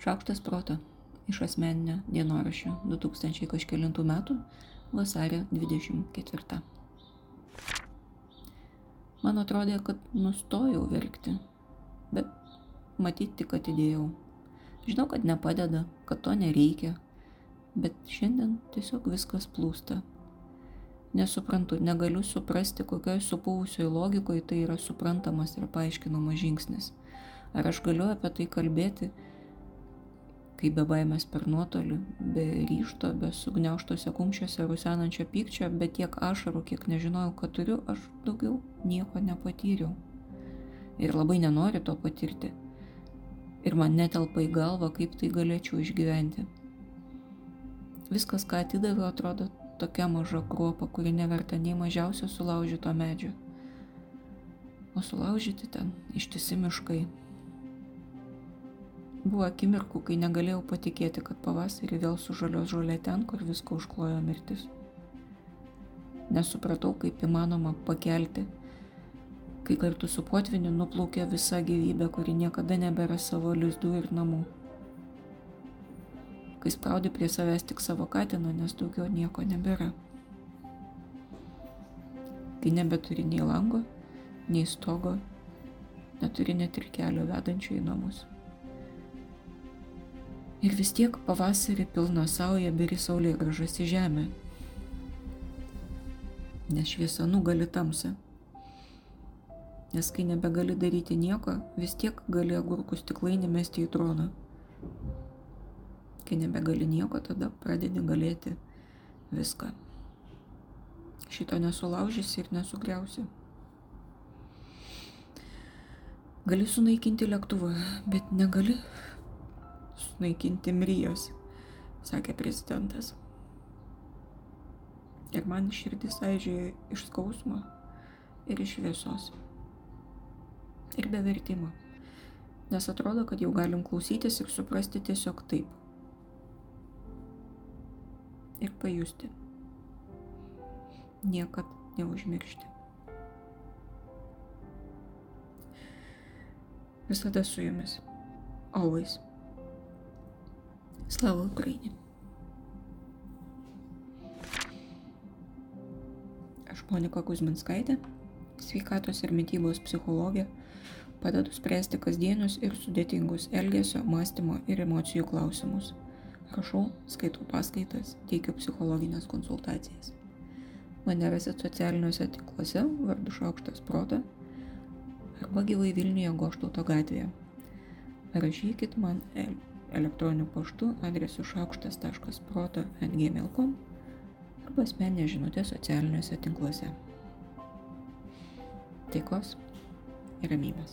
Šaukštas proto iš asmeninio dienoraščio 2000 kažkėlintų metų vasario 24. Man atrodė, kad nustojau verkti, bet matyti tik atidėjau. Žinau, kad nepadeda, kad to nereikia, bet šiandien tiesiog viskas plūsta. Nesuprantu, negaliu suprasti, kokioj supuvusioj logikoje tai yra suprantamas ir paaiškinamas žingsnis. Ar aš galiu apie tai kalbėti kai be baimės per nuotolį, be ryšto, be sugniauštose kumščiuose rusenančio pykčio, be tiek ašarų, kiek nežinojau, kad turiu, aš daugiau nieko nepatyriau. Ir labai nenoriu to patirti. Ir man netelpa į galvą, kaip tai galėčiau išgyventi. Viskas, ką atidaviau, atrodo tokia maža kruopa, kuri neverta nei mažiausio sulaužyto medžio. O sulaužyti ten ištisi miškai, Buvo akimirkų, kai negalėjau patikėti, kad pavasarį vėl sužalios žolė ten, kur viską užklojo mirtis. Nesupratau, kaip įmanoma pakelti, kai kartu su potviniu nuplaukė visa gyvybė, kuri niekada nebėra savo lizdų ir namų. Kai spraudi prie savęs tik savo katiną, nes daugiau nieko nebėra. Kai nebeturi nei lango, nei stogo, neturi net ir kelio vedančio į namus. Ir vis tiek pavasarį pilna sauja beri saulė gražas į žemę. Nes šviesa nugali tamsą. Nes kai nebegali daryti nieko, vis tiek gali agurkų stiklainį mesti į troną. Kai nebegali nieko, tada pradedi galėti viską. Šito nesulaužysi ir nesugriausi. Gali sunaikinti lėktuvą, bet negali sunaikinti Mrijos, sakė prezidentas. Ir man širdis aižėjo iš skausmo ir iš šviesos. Ir be vertimo. Nes atrodo, kad jau galim klausytis ir suprasti tiesiog taip. Ir pajusti. Niekad neužmiršti. Visada su jumis. Always. Слава Україні! Aš Monika Kuzminskaitė, sveikatos ir mytybos psichologė, padedu spręsti kasdienius ir sudėtingus elgesio, mąstymo ir emocijų klausimus. Rašau, skaitau paskaitas, teikiu psichologinės konsultacijas. Mane rasit socialiniuose tinkluose vardu Šaukštas Proto arba gyvai Vilniuje Goštauto gatvėje. Rašykit man elektroniniu paštu adresu šaukštas.proto.gmail.com arba asmeninė žinutė socialiniuose tinkluose. Taikos ir ramybės.